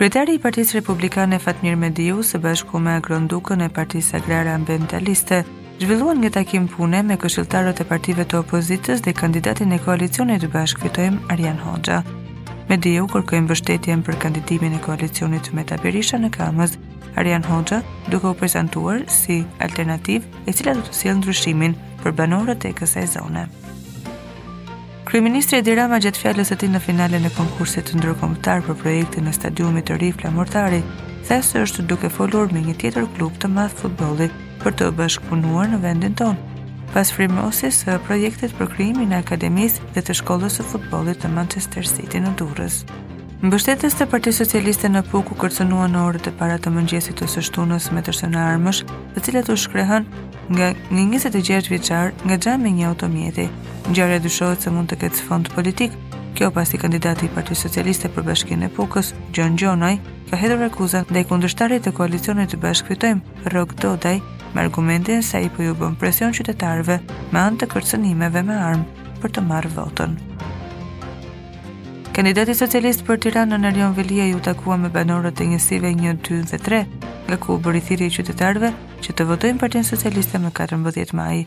Kryetari i Partisë Republikane Fatmir Mediu së bashku me Agron Dukën e Partisë Agrare Ambientaliste zhvilluan një takim pune me këshilltarët e partive të opozitës dhe kandidatin e koalicionit Bashkë Fitojmë Arjan Hoxha. Mediu kërkoi mbështetjen për kandidimin e koalicionit Meta-Berisha në Kamëz, Arjan Hoxha duke u prezantuar si alternativë e cila do të sjellë ndryshimin për banorët e kësaj zone. Kryeministri Edi Rama gjatë fjalës së tij në finalen e konkursit ndërkombëtar për projektin e stadiumit të ri Flamurtari, tha se është duke folur me një tjetër klub të madh futbolli për të bashkëpunuar në vendin tonë pas frymosjes së projektit për krijimin e Akademisë dhe të Shkollës së Futbollit të Manchester City në Durrës. Mbështetës të Partisë Socialiste në Pukë u kërcënuan në orët e para të mëngjesit të së shtunës me të shtëna armësh, të cilat u shkrehën nga një 26 vjeçar nga xhami i një automjeti. Ngjarja dyshohet se mund të ketë sfond politik, kjo pasi kandidati i Partisë Socialiste për Bashkinë e Pukës, Gjon Gjonaj, ka hedhur akuza ndaj kundërshtarit të koalicionit Bashkë Fitojmë, Rrok Dodaj, me argumentin se ai po u bën presion qytetarëve me anë të kërcënimeve me armë për të marrë votën. Kandidati socialist për Tiranën Erion Veliaj u takua me banorët e njësive 1, 2 dhe 3, nga ku u bëri thirrje qytetarëve që të votojnë Partinë Socialiste më 14 maj.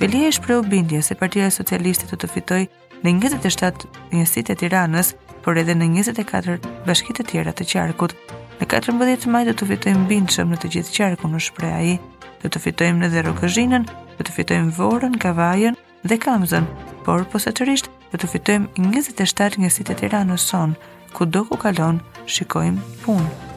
Veliaj shprehu bindje se Partia Socialiste do të fitojë në 27 njësitë e Tiranës, por edhe në 24 bashki të tjera të qarkut. Në 14 maj do të fitojmë bindshëm në të gjithë qarkun u shpreh ai. Do të fitojmë edhe Rrogozhinën, do të fitojmë Vorën, Kavajën, dhe Kamzën, por posaçërisht do të fitojmë 27 njësitë e Tiranës sonë, kudo ku kalon, shikojmë punë.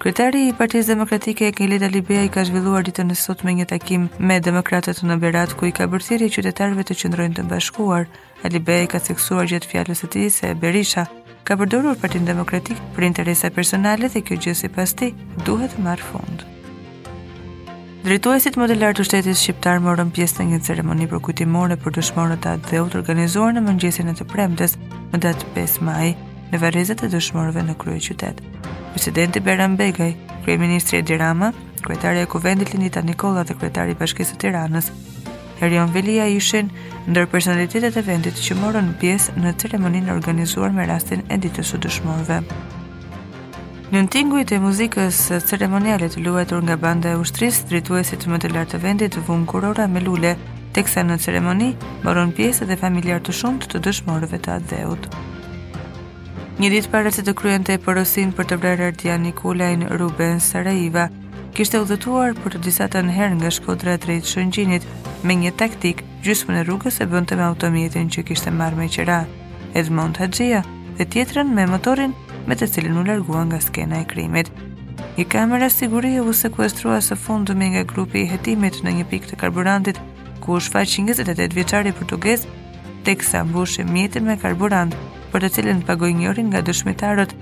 Kryetari i Partisë Demokratike Enkelejd Alibeaj ka zhvilluar ditën e sotme një takim me demokratët në Berat ku u ka bërë thirrje qytetarëve të qëndrojnë të bashkuar. Alibeaj ka theksuar gjatë fjalës së tij se Berisha ka përdorur Partinë Demokratike për interesa personale dhe kjo gjë sipas tij duhet të marrë fund. Drejtuesit më të lartë të shtetit shqiptar morën pjesë në një ceremoni përkujtimore për dëshmorët e atdheut të organizuar në mëngjesin e të premtes, më datë 5 maj, në varrezat e dëshmorëve në kryeqytet. Presidenti Bajram Begaj, kryeministri Edi Rama, kryetarja e Kuvendit Lindita Nikolla dhe kryetari i Bashkisë së Tiranës, Erion Veliaj ishin ndër personalitetet e vendit që morën pjesë në ceremoninë e organizuar me rastin e ditës së dëshmorëve. Nën tingujt e muzikës ceremoniale të luajtur nga banda e ushtrisë, drejtuesit më të lartë të vendit vunë kurora me lule, teksa në ceremoni morën pjesë edhe familjarë të shumtë të dëshmorëve të atdheut. Një ditë para se të kryente porosinë për të vrarë Ardian Nikulajn Ruben Saraiva, Kishte udhëtuar për të disa herë nga Shkodra drejt Shëngjinit, me një taktikë, gjysmën e rrugës e bënte me automjetin që kishte marrë me qera, Edmond Haxhia, dhe tjetrën me motorin me të cilin u largua nga skena e krimit. Një kamera sigurie u sekuestrua së fundmi nga grupi i hetimit në një pikë të karburantit, ku u shfaq 28 vjeçari portugez teksa mbushi mjetin me karburant, për të cilin pagoi njërin nga dëshmitarët